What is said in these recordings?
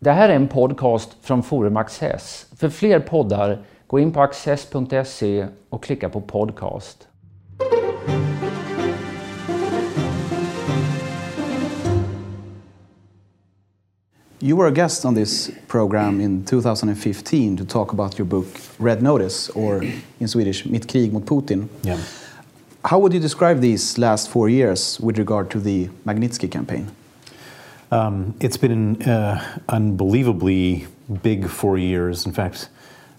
Det här är en podcast från Forum Access. För fler poddar, gå in på access.se och klicka på podcast. You were a guest on this program in 2015 to talk about your book Red Notice, or in Swedish, Mitt krig mot Putin. Yeah. How would you describe these last four years with regard to the Magnitsky campaign? Um, it's been uh, unbelievably big four years. In fact,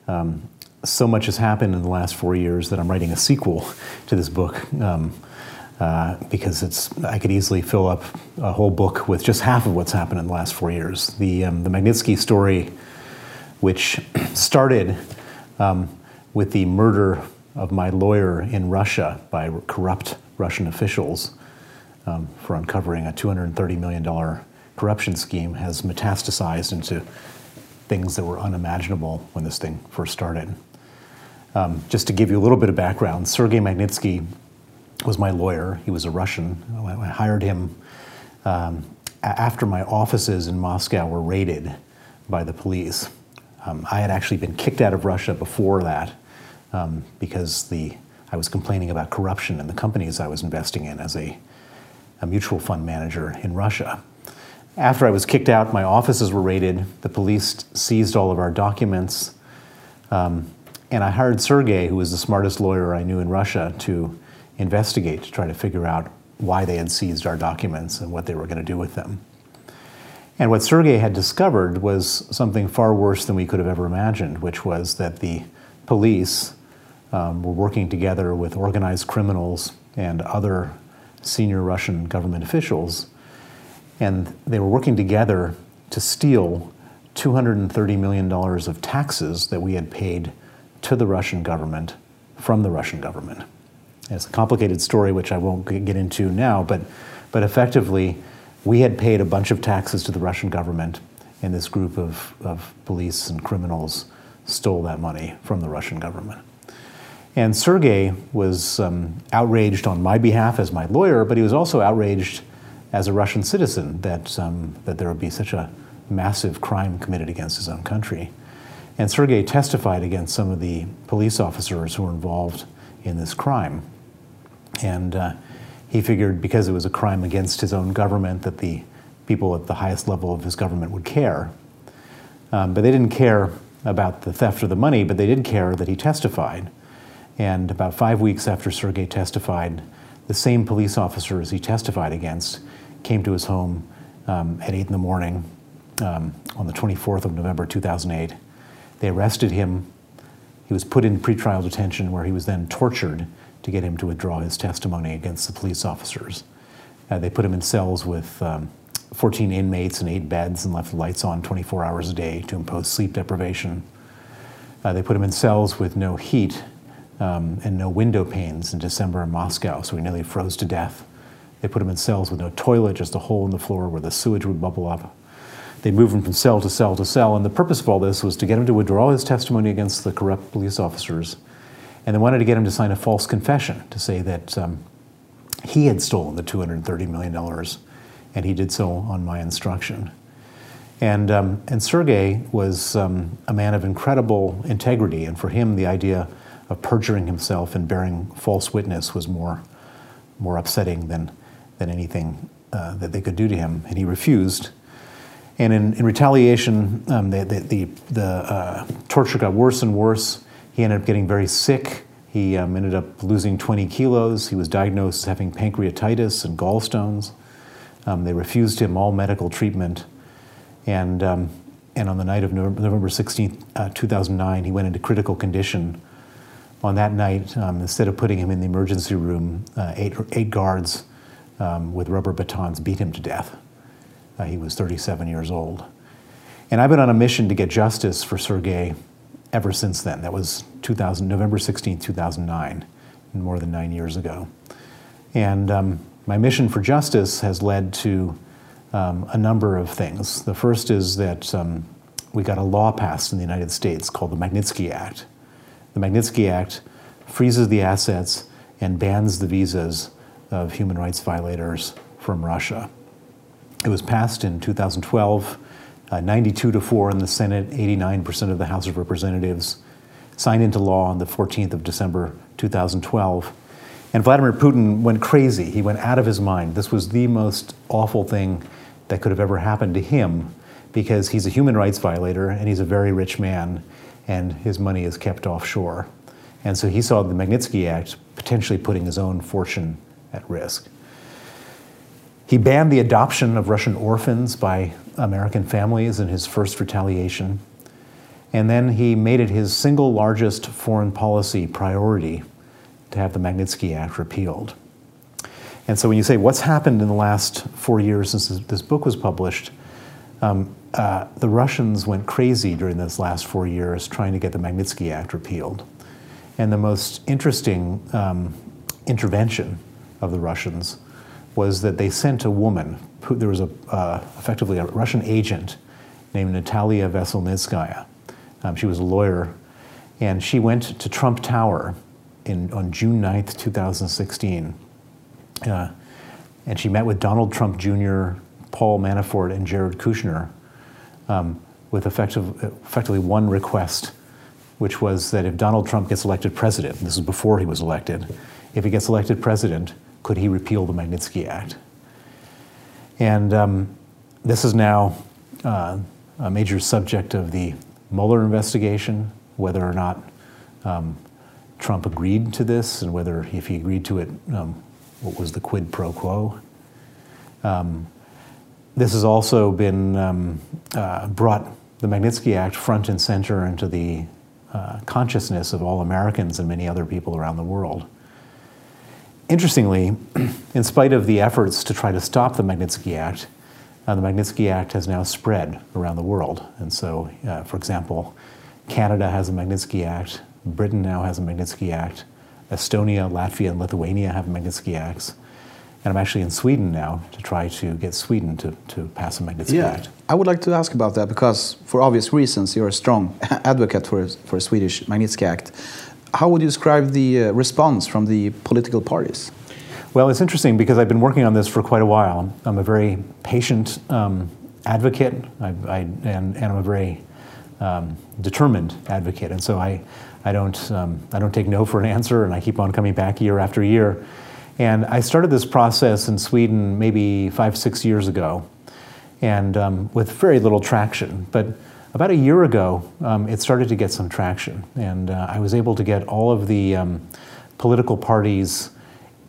um, so much has happened in the last four years that I'm writing a sequel to this book. Um, uh, because it's I could easily fill up a whole book with just half of what's happened in the last four years. The um, the Magnitsky story, which started um, with the murder of my lawyer in Russia by corrupt Russian officials um, for uncovering a 230 million dollar corruption scheme, has metastasized into things that were unimaginable when this thing first started. Um, just to give you a little bit of background, Sergei Magnitsky was my lawyer. He was a Russian. I hired him um, after my offices in Moscow were raided by the police. Um, I had actually been kicked out of Russia before that um, because the I was complaining about corruption in the companies I was investing in as a, a mutual fund manager in Russia. After I was kicked out, my offices were raided. The police seized all of our documents. Um, and I hired Sergei, who was the smartest lawyer I knew in Russia, to investigate to try to figure out why they had seized our documents and what they were going to do with them. And what Sergei had discovered was something far worse than we could have ever imagined, which was that the police um, were working together with organized criminals and other senior Russian government officials, and they were working together to steal $230 million of taxes that we had paid to the Russian government from the Russian government. It's a complicated story, which I won't get into now, but, but effectively, we had paid a bunch of taxes to the Russian government, and this group of, of police and criminals stole that money from the Russian government. And Sergei was um, outraged on my behalf as my lawyer, but he was also outraged as a Russian citizen that, um, that there would be such a massive crime committed against his own country. And Sergei testified against some of the police officers who were involved in this crime. And uh, he figured because it was a crime against his own government that the people at the highest level of his government would care. Um, but they didn't care about the theft of the money, but they did care that he testified. And about five weeks after Sergei testified, the same police officers he testified against came to his home um, at 8 in the morning um, on the 24th of November 2008. They arrested him. He was put in pretrial detention where he was then tortured to get him to withdraw his testimony against the police officers. Uh, they put him in cells with um, 14 inmates and eight beds and left the lights on 24 hours a day to impose sleep deprivation. Uh, they put him in cells with no heat um, and no window panes in December in Moscow, so he nearly froze to death. They put him in cells with no toilet, just a hole in the floor where the sewage would bubble up. They moved him from cell to cell to cell, and the purpose of all this was to get him to withdraw his testimony against the corrupt police officers and they wanted to get him to sign a false confession to say that um, he had stolen the $230 million, and he did so on my instruction. And, um, and Sergei was um, a man of incredible integrity, and for him, the idea of perjuring himself and bearing false witness was more, more upsetting than, than anything uh, that they could do to him, and he refused. And in, in retaliation, um, the, the, the, the uh, torture got worse and worse. He ended up getting very sick. He um, ended up losing 20 kilos. He was diagnosed as having pancreatitis and gallstones. Um, they refused him all medical treatment. And, um, and on the night of November 16, uh, 2009, he went into critical condition. On that night, um, instead of putting him in the emergency room, uh, eight, eight guards um, with rubber batons beat him to death. Uh, he was 37 years old. And I've been on a mission to get justice for Sergei ever since then. That was 2000, November 16, 2009, more than nine years ago. And um, my mission for justice has led to um, a number of things. The first is that um, we got a law passed in the United States called the Magnitsky Act. The Magnitsky Act freezes the assets and bans the visas of human rights violators from Russia. It was passed in 2012 uh, 92 to 4 in the Senate, 89% of the House of Representatives, signed into law on the 14th of December 2012. And Vladimir Putin went crazy. He went out of his mind. This was the most awful thing that could have ever happened to him because he's a human rights violator and he's a very rich man and his money is kept offshore. And so he saw the Magnitsky Act potentially putting his own fortune at risk. He banned the adoption of Russian orphans by American families in his first retaliation. And then he made it his single largest foreign policy priority to have the Magnitsky Act repealed. And so when you say what's happened in the last four years since this book was published, um, uh, the Russians went crazy during those last four years trying to get the Magnitsky Act repealed. And the most interesting um, intervention of the Russians was that they sent a woman, who, there was a, uh, effectively a Russian agent named Natalia Veselnitskaya. Um, she was a lawyer, and she went to Trump Tower in, on June 9th, 2016. Uh, and she met with Donald Trump Jr., Paul Manafort, and Jared Kushner um, with effective, effectively one request, which was that if Donald Trump gets elected president, this is before he was elected, if he gets elected president, could he repeal the Magnitsky Act? And um, this is now uh, a major subject of the Mueller investigation, whether or not um, Trump agreed to this and whether, if he agreed to it, um, what was the quid pro quo. Um, this has also been um, uh, brought the Magnitsky Act front and center into the uh, consciousness of all Americans and many other people around the world. Interestingly, in spite of the efforts to try to stop the Magnitsky Act, uh, the Magnitsky Act has now spread around the world. And so, uh, for example, Canada has a Magnitsky Act, Britain now has a Magnitsky Act. Estonia, Latvia, and Lithuania have Magnitsky Acts. And I'm actually in Sweden now to try to get Sweden to, to pass a Magnitsky yeah, Act. I would like to ask about that because, for obvious reasons, you're a strong advocate for, for a Swedish Magnitsky Act. How would you describe the uh, response from the political parties? Well, it's interesting because I've been working on this for quite a while. I'm a very patient um, advocate, I, I, and, and I'm a very um, determined advocate. And so I, I don't, um, I don't take no for an answer, and I keep on coming back year after year. And I started this process in Sweden maybe five, six years ago, and um, with very little traction. But about a year ago, um, it started to get some traction, and uh, I was able to get all of the um, political parties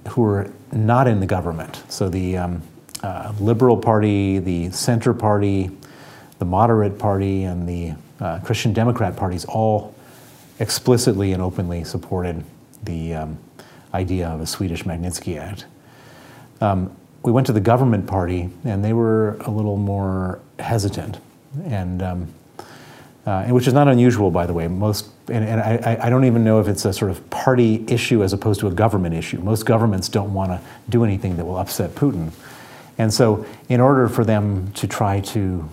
who were not in the government. So the um, uh, Liberal Party, the Center Party, the Moderate Party, and the uh, Christian Democrat parties all explicitly and openly supported the um, idea of a Swedish Magnitsky Act. Um, we went to the government party, and they were a little more hesitant, and, um, uh, which is not unusual, by the way. Most, and, and I, I, don't even know if it's a sort of party issue as opposed to a government issue. Most governments don't want to do anything that will upset Putin, and so in order for them to try to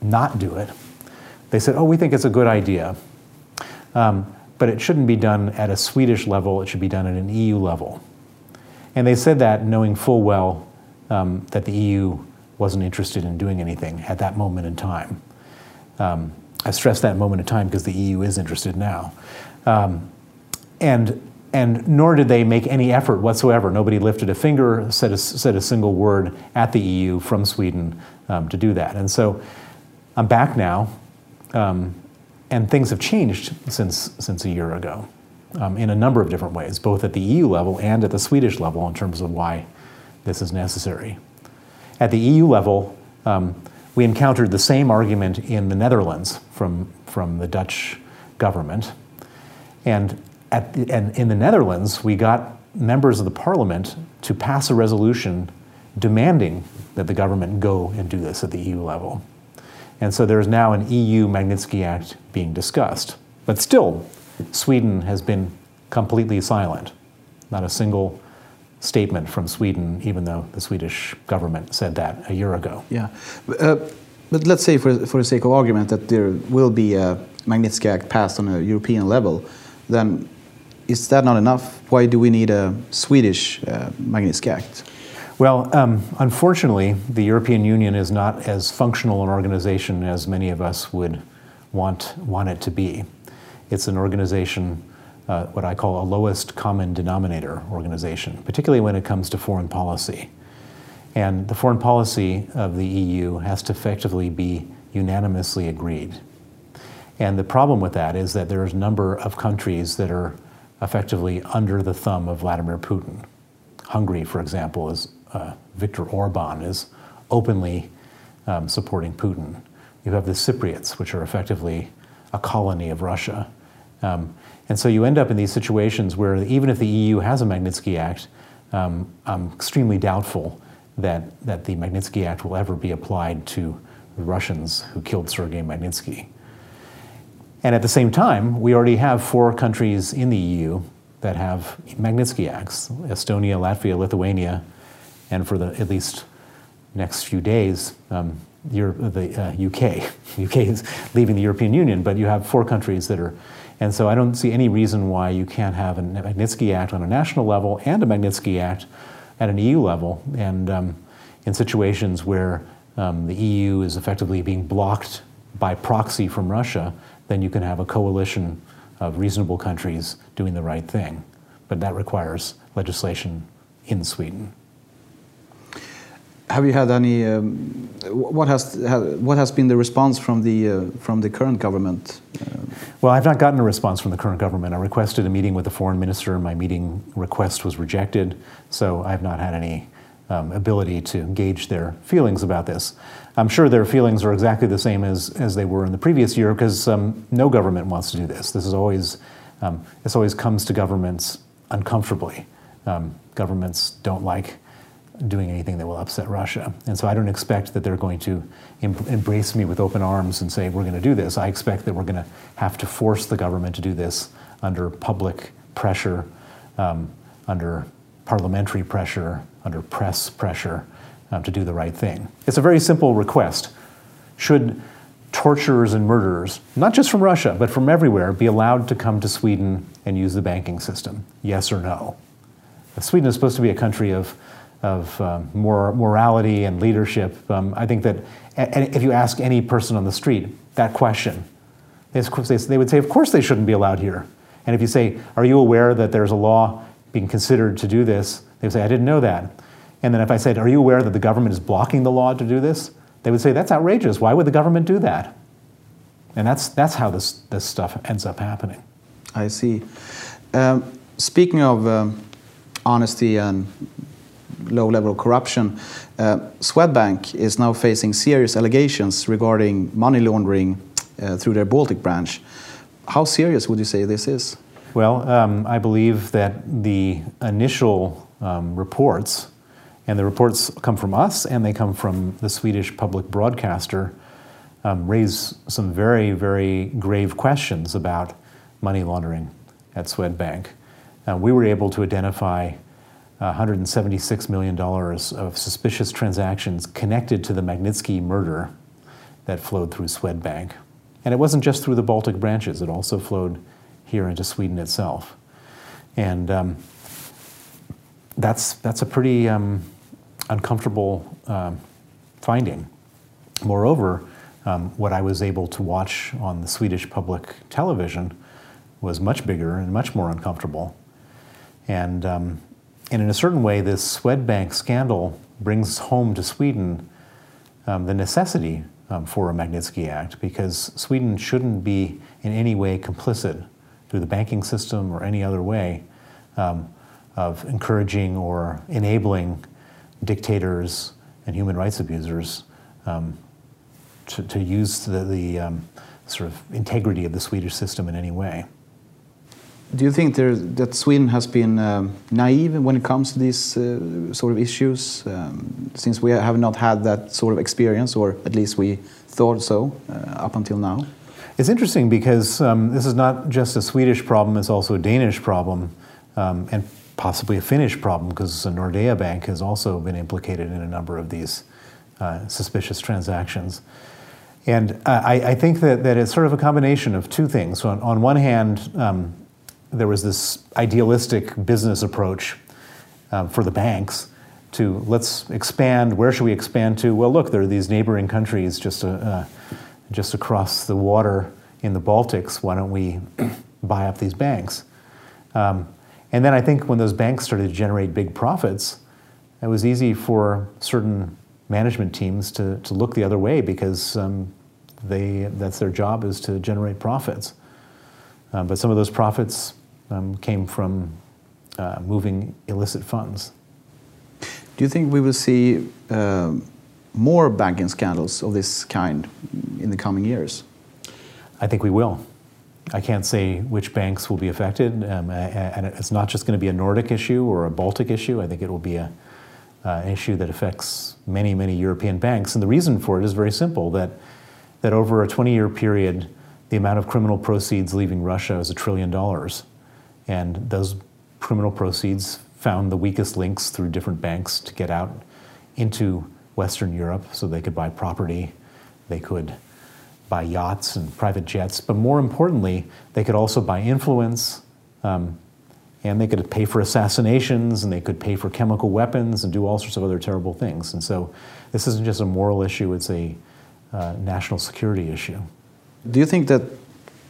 not do it, they said, "Oh, we think it's a good idea." Um, but it shouldn't be done at a Swedish level, it should be done at an EU level. And they said that knowing full well um, that the EU wasn't interested in doing anything at that moment in time. Um, I stress that moment in time because the EU is interested now. Um, and, and nor did they make any effort whatsoever. Nobody lifted a finger, said a, said a single word at the EU from Sweden um, to do that. And so I'm back now. Um, and things have changed since, since a year ago um, in a number of different ways, both at the EU level and at the Swedish level in terms of why this is necessary. At the EU level, um, we encountered the same argument in the Netherlands from, from the Dutch government. And, at the, and in the Netherlands, we got members of the parliament to pass a resolution demanding that the government go and do this at the EU level. And so there is now an EU Magnitsky Act being discussed. But still, Sweden has been completely silent. Not a single statement from Sweden, even though the Swedish government said that a year ago. Yeah. Uh, but let's say, for, for the sake of argument, that there will be a Magnitsky Act passed on a European level, then is that not enough? Why do we need a Swedish uh, Magnitsky Act? Well, um, unfortunately, the European Union is not as functional an organization as many of us would want, want it to be. It's an organization, uh, what I call a lowest common denominator organization, particularly when it comes to foreign policy. And the foreign policy of the EU has to effectively be unanimously agreed. And the problem with that is that there's a number of countries that are effectively under the thumb of Vladimir Putin. Hungary, for example, is uh, Viktor Orban is openly um, supporting Putin. You have the Cypriots, which are effectively a colony of Russia. Um, and so you end up in these situations where even if the EU has a Magnitsky Act, um, I'm extremely doubtful that, that the Magnitsky Act will ever be applied to the Russians who killed Sergei Magnitsky. And at the same time, we already have four countries in the EU that have Magnitsky Acts Estonia, Latvia, Lithuania, and for the at least next few days, um, the uh, UK. UK is leaving the European Union, but you have four countries that are. And so I don't see any reason why you can't have a Magnitsky Act on a national level and a Magnitsky Act at an EU level. And um, in situations where um, the EU is effectively being blocked by proxy from Russia, then you can have a coalition of reasonable countries doing the right thing. But that requires legislation in Sweden. Have you had any? Um, what has what has been the response from the uh, from the current government? Well, I've not gotten a response from the current government. I requested a meeting with the foreign minister. My meeting request was rejected, so I have not had any um, ability to gauge their feelings about this. I'm sure their feelings are exactly the same as, as they were in the previous year because um, no government wants to do this. This is always um, this always comes to governments uncomfortably. Um, governments don't like doing anything that will upset Russia, and so I don't expect that they're going to em- embrace me with open arms and say we're going to do this. I expect that we're going to have to force the government to do this under public pressure, um, under parliamentary pressure, under press pressure um, to do the right thing. It's a very simple request. Should torturers and murderers, not just from Russia, but from everywhere, be allowed to come to Sweden and use the banking system? Yes or no? Sweden is supposed to be a country of, of um, more morality and leadership. Um, I think that if you ask any person on the street that question, they would say, Of course they shouldn't be allowed here. And if you say, Are you aware that there's a law being considered to do this? They would say, I didn't know that. And then if I said, Are you aware that the government is blocking the law to do this? They would say, That's outrageous. Why would the government do that? And that's, that's how this, this stuff ends up happening. I see. Um, speaking of um, honesty and low level of corruption, uh, Swedbank is now facing serious allegations regarding money laundering uh, through their Baltic branch. How serious would you say this is? Well, um, I believe that the initial um, reports and the reports come from us and they come from the Swedish public broadcaster, um, raise some very, very grave questions about money laundering at Swedbank. Uh, we were able to identify $176 million of suspicious transactions connected to the Magnitsky murder that flowed through Swedbank. And it wasn't just through the Baltic branches, it also flowed here into Sweden itself. And um, that's, that's a pretty um, uncomfortable um, finding. Moreover, um, what I was able to watch on the Swedish public television was much bigger and much more uncomfortable. And, um, and in a certain way, this Swedbank scandal brings home to Sweden um, the necessity um, for a Magnitsky Act because Sweden shouldn't be in any way complicit through the banking system or any other way um, of encouraging or enabling dictators and human rights abusers um, to, to, use the, the um, sort of integrity of the Swedish system in any way. Do you think there, that Sweden has been um, naive when it comes to these uh, sort of issues, um, since we have not had that sort of experience, or at least we thought so uh, up until now? It's interesting because um, this is not just a Swedish problem; it's also a Danish problem, um, and possibly a Finnish problem because Nordea Bank has also been implicated in a number of these uh, suspicious transactions. And uh, I, I, think that, that it's sort of a combination of two things. So on, on one hand, um, there was this idealistic business approach um, for the banks to let's expand. Where should we expand to? Well, look, there are these neighboring countries just uh, uh just across the water in the Baltics. Why don't we buy up these banks? Um, and then I think when those banks started to generate big profits, it was easy for certain management teams to, to look the other way because um, they, that's their job is to generate profits. Uh, but some of those profits um, came from uh, moving illicit funds. Do you think we will see uh, more banking scandals of this kind in the coming years? I think we will. I can't say which banks will be affected, um, and it's not just going to be a Nordic issue or a Baltic issue. I think it will be a, uh, an issue that affects many, many European banks. And the reason for it is very simple that, that over a 20 year period, the amount of criminal proceeds leaving Russia is a trillion dollars. And those criminal proceeds found the weakest links through different banks to get out into Western Europe so they could buy property, they could buy yachts and private jets, but more importantly, they could also buy influence, um, and they could pay for assassinations, and they could pay for chemical weapons, and do all sorts of other terrible things. And so, this isn't just a moral issue; it's a uh, national security issue. Do you think that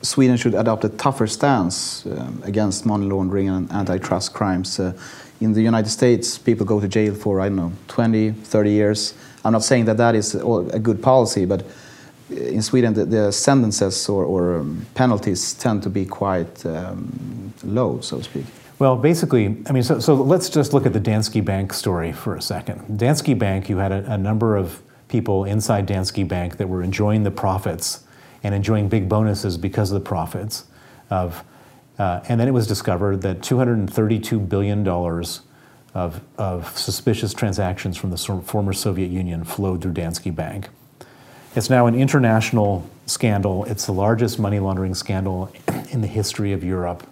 Sweden should adopt a tougher stance um, against money laundering and antitrust crimes? Uh, in the United States, people go to jail for, I don't know, 20, 30 years. I'm not saying that that is a good policy, but in Sweden, the, the sentences or, or um, penalties tend to be quite um, low, so to speak. Well, basically, I mean, so, so let's just look at the Danske Bank story for a second. Danske Bank, you had a, a number of people inside Danske Bank that were enjoying the profits and enjoying big bonuses because of the profits of, uh, and then it was discovered that $232 billion of, of suspicious transactions from the former Soviet Union flowed through Danske Bank. It's now an international scandal. It's the largest money laundering scandal in the history of Europe.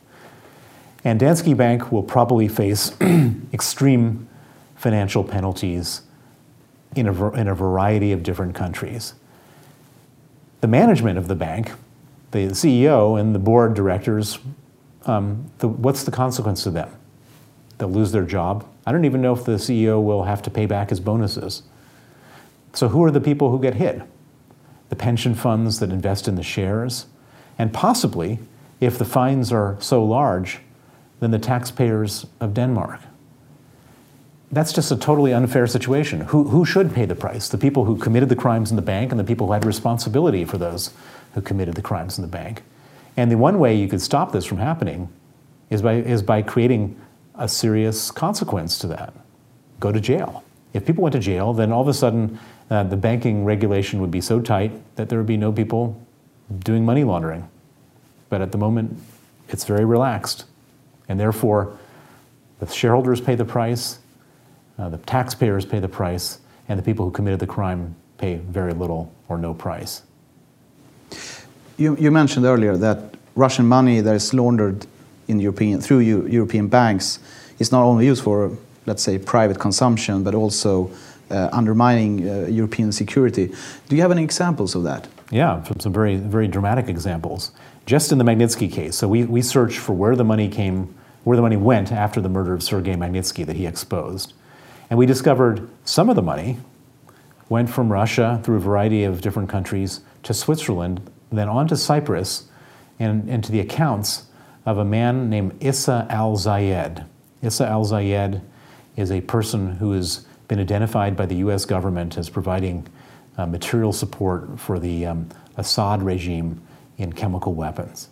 And Danske Bank will probably face extreme financial penalties in a, in a variety of different countries. The management of the bank, the CEO and the board directors, um, the, what's the consequence to them? They'll lose their job. I don't even know if the CEO will have to pay back his bonuses. So, who are the people who get hit? the pension funds that invest in the shares, and possibly, if the fines are so large, then the taxpayers of Denmark. That's just a totally unfair situation. Who, who should pay the price? The people who committed the crimes in the bank and the people who had responsibility for those who committed the crimes in the bank. And the one way you could stop this from happening is by, is by creating a serious consequence to that. Go to jail. If people went to jail, then all of a sudden uh, the banking regulation would be so tight that there would be no people doing money laundering. But at the moment, it's very relaxed. And therefore, the shareholders pay the price, uh, the taxpayers pay the price, and the people who committed the crime pay very little or no price. You, you mentioned earlier that Russian money that is laundered in European, through European banks is not only used for, let's say, private consumption, but also uh, undermining uh, European security. Do you have any examples of that? Yeah, from some very, very dramatic examples. Just in the Magnitsky case, so we, we searched for where the money came, where the money went after the murder of Sergei Magnitsky that he exposed. And we discovered some of the money went from Russia through a variety of different countries to Switzerland, then on to Cyprus, and, and to the accounts of a man named Issa al Zayed. Issa al Zayed is a person who has been identified by the US government as providing uh, material support for the um, Assad regime in chemical weapons.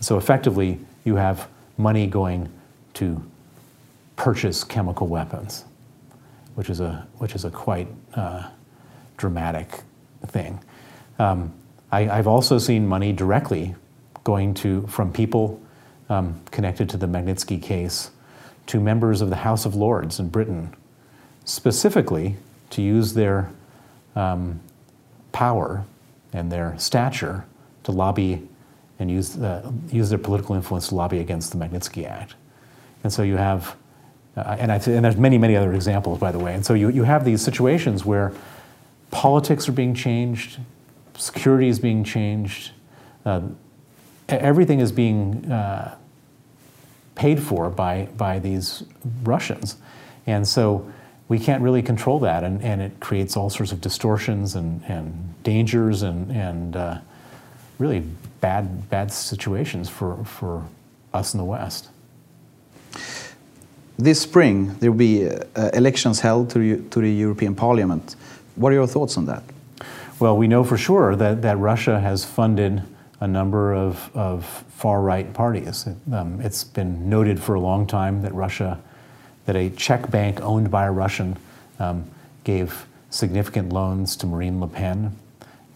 So effectively, you have money going to purchase chemical weapons, which is a, which is a quite uh, dramatic thing. Um, I, have also seen money directly going to, from people um, connected to the Magnitsky case to members of the House of Lords in Britain specifically to use their um, power and their stature to lobby and use, uh, use their political influence to lobby against the Magnitsky Act. And so you have, uh, and, th- and, there's many, many other examples, by the way. And so you, you have these situations where politics are being changed, security is being changed, uh, everything is being uh, paid for by, by these Russians. And so we can't really control that, and, and it creates all sorts of distortions and, and dangers and, and uh, really bad, bad situations for, for us in the West. This spring, there will be uh, elections held to, to the European Parliament. What are your thoughts on that? Well, we know for sure that, that Russia has funded a number of, of far right parties. It, um, it's been noted for a long time that Russia, that a Czech bank owned by a Russian um, gave significant loans to Marine Le Pen.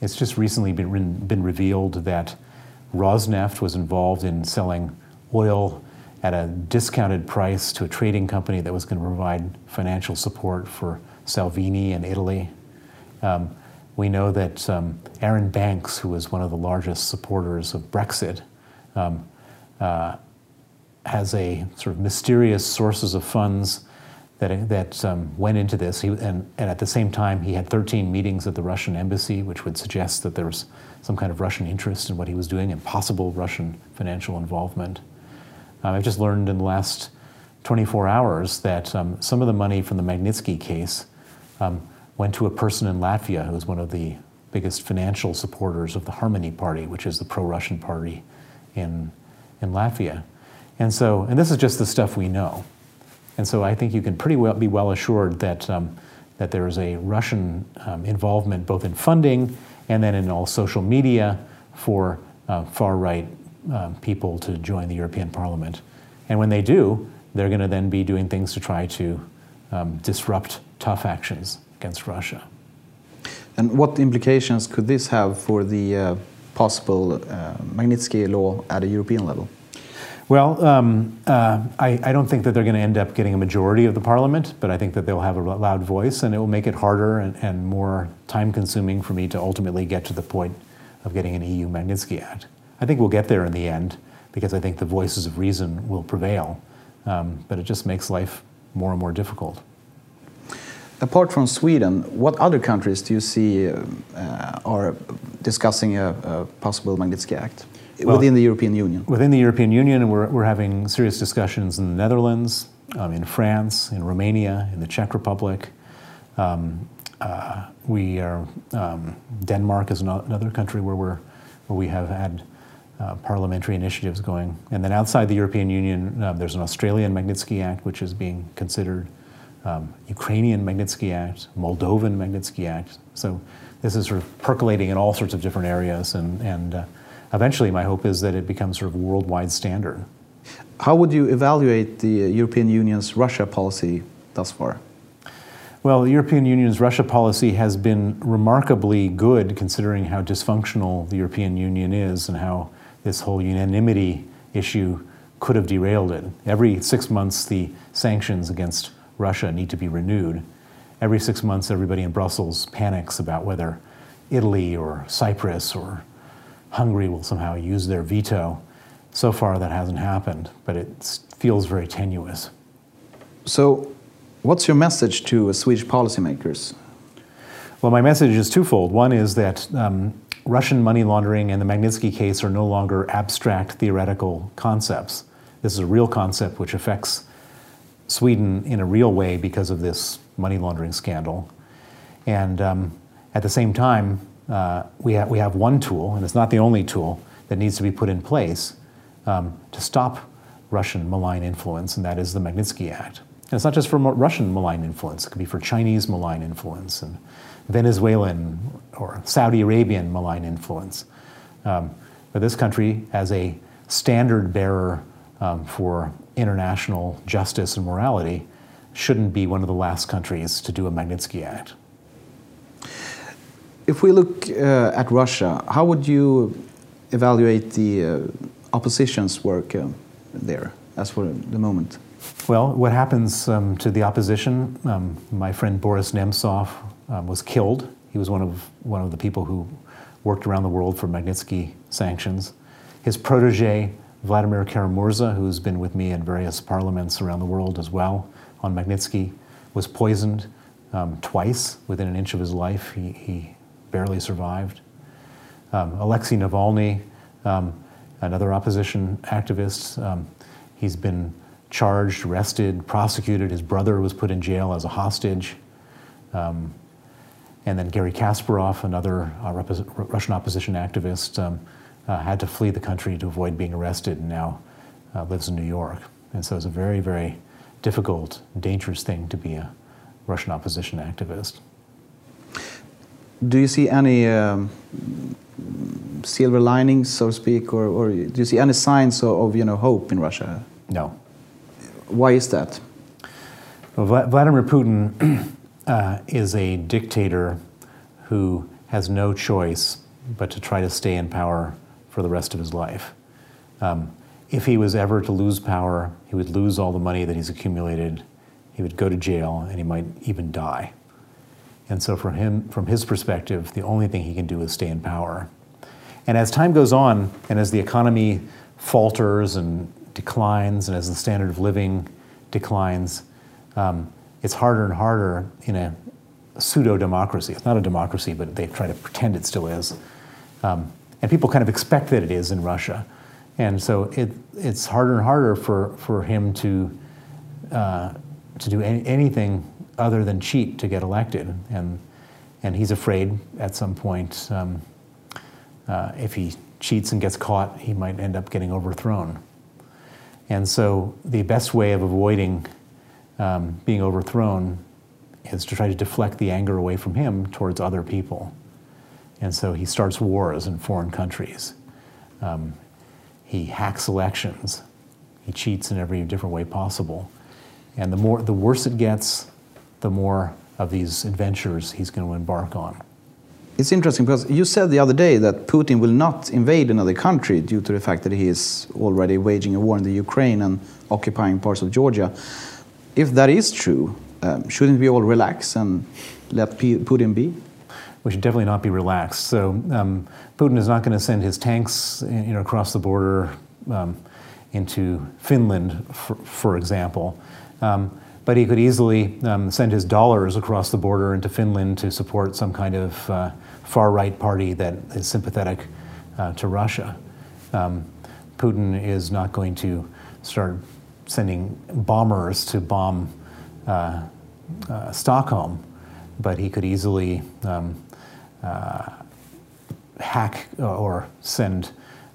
It's just recently been, been revealed that Rosneft was involved in selling oil at a discounted price to a trading company that was going to provide financial support for Salvini in Italy. Um, we know that um, Arron Banks, who was one of the largest supporters of Brexit, um, uh, has a sort of mysterious sources of funds that, that um, went into this. He, and, and, at the same time, he had 13 meetings at the Russian embassy, which would suggest that there was some kind of Russian interest in what he was doing and possible Russian financial involvement. Uh, I've just learned in the last 24 hours that um, some of the money from the Magnitsky case um, went to a person in Latvia who is one of the biggest financial supporters of the Harmony Party, which is the pro-Russian party in, in Latvia. And so, and this is just the stuff we know. And so I think you can pretty well be well assured that, um, that there is a Russian um, involvement both in funding and then in all social media for uh, far right um, people to join the European Parliament. And when they do, they're going to then be doing things to try to um, disrupt tough actions against Russia. And what implications could this have for the uh, possible uh, Magnitsky law at a European level? Well, um, uh, I, I, don't think that they're going to end up getting a majority of the parliament, but I think that they'll have a loud voice, and it will make it harder and, and more time consuming for me to ultimately get to the point of getting an EU Magnitsky Act. I think we'll get there in the end because I think the voices of reason will prevail, um, but it just makes life more and more difficult. Apart from Sweden, what other countries do you see uh, are discussing a, a possible Magnitsky Act? well, within the European Union? Within the European Union, we're, we're having serious discussions in the Netherlands, um, in France, in Romania, in the Czech Republic. Um, uh, we are um, Denmark is another country where we're where we have had uh, parliamentary initiatives going, and then outside the European Union, uh, there's an Australian Magnitsky Act which is being considered, um, Ukrainian Magnitsky Act, Moldovan Magnitsky Act. So this is sort of percolating in all sorts of different areas, and and uh, eventually, my hope is that it becomes sort of worldwide standard. How would you evaluate the European Union's Russia policy thus far? Well, the European Union's Russia policy has been remarkably good considering how dysfunctional the European Union is and how this whole unanimity issue could have derailed it. Every six months, the sanctions against Russia need to be renewed. Every six months, everybody in Brussels panics about whether Italy or Cyprus or Hungary will somehow use their veto. So far, that hasn't happened, but it feels very tenuous. So, what's your message to Swedish policymakers? Well, my message is twofold. One is that um, Russian money laundering and the Magnitsky case are no longer abstract theoretical concepts. This is a real concept which affects Sweden in a real way because of this money laundering scandal. And um, at the same time, uh, we, ha- we have one tool, and it's not the only tool, that needs to be put in place um, to stop Russian malign influence, and that is the Magnitsky Act. And it's not just for Russian malign influence, it could be for Chinese malign influence and Venezuelan or Saudi Arabian malign influence. Um, but this country, as a standard bearer um, for international justice and morality, shouldn't be one of the last countries to do a Magnitsky Act. If we look uh, at Russia, how would you evaluate the uh, opposition's work uh, there as for the moment? Well, what happens um, to the opposition? Um, my friend Boris Nemtsov um, was killed. He was one of one of the people who worked around the world for Magnitsky sanctions. His protege, Vladimir Kara-Murza, who's been with me in various parliaments around the world as well on Magnitsky, was poisoned um, twice within an inch of his life. He, he barely survived. Um, Alexei Navalny, um, another opposition activist, um, he's been charged, arrested, prosecuted. His brother was put in jail as a hostage. Um, and then Garry Kasparov, another uh, Russian opposition activist, um, uh, had to flee the country to avoid being arrested and now uh, lives in New York. And so it's a very, very difficult, dangerous thing to be a Russian opposition activist. Do you see any um, silver linings, so to speak, or, or, do you see any signs of, of, you know hope in Russia? No. Why is that? Well, Vladimir Putin uh, is a dictator who has no choice but to try to stay in power for the rest of his life. Um, if he was ever to lose power, he would lose all the money that he's accumulated. He would go to jail and he might even die. And so, for him, from his perspective, the only thing he can do is stay in power. And as time goes on, and as the economy falters and declines, and as the standard of living declines, um, it's harder and harder in a pseudo democracy. It's not a democracy, but they try to pretend it still is. Um, and people kind of expect that it is in Russia. And so it, it's harder and harder for, for him to, uh, to do any, anything other than cheat to get elected. And, and he's afraid at some point um, uh, if he cheats and gets caught, he might end up getting overthrown. And so the best way of avoiding um, being overthrown is to try to deflect the anger away from him towards other people. And so he starts wars in foreign countries. Um, he hacks elections. He cheats in every different way possible. And the, more, the worse it gets, the more of these adventures he's going to embark on. It's interesting because you said the other day that Putin will not invade another country due to the fact that he is already waging a war in the Ukraine and occupying parts of Georgia. If that is true, um, shouldn't we all relax and let P Putin be? We should definitely not be relaxed. So um, Putin is not going to send his tanks you know, across the border um, into Finland, for, for example. Um, but he could easily um, send his dollars across the border into Finland to support some kind of uh, far right party that is sympathetic uh, to Russia. Um, Putin is not going to start sending bombers to bomb uh, uh Stockholm, but he could easily um, uh, hack or send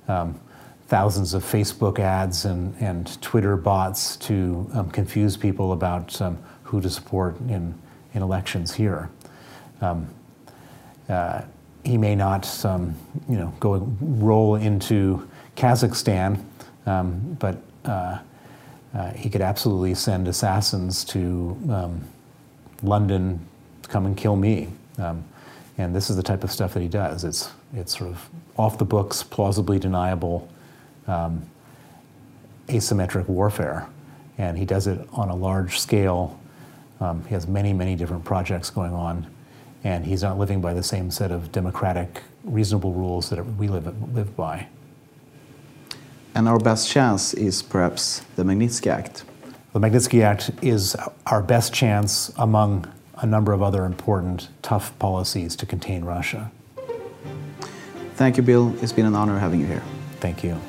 um, thousands of Facebook ads and, and Twitter bots to um, confuse people about um, who to support in, in elections here. Um, uh, he may not, um, you know, go roll into Kazakhstan, um, but uh, uh, he could absolutely send assassins to um, London to come and kill me. and this is the type of stuff that he does. It's, it's sort of off the books, plausibly deniable, um, asymmetric warfare. And he does it on a large scale. Um, he has many, many different projects going on. And he's not living by the same set of democratic, reasonable rules that we live, live by. And our best chance is perhaps the Magnitsky Act. The Magnitsky Act is our best chance among a number of other important, tough policies to contain Russia. Thank you, Bill. It's been an honor having you here. Thank you.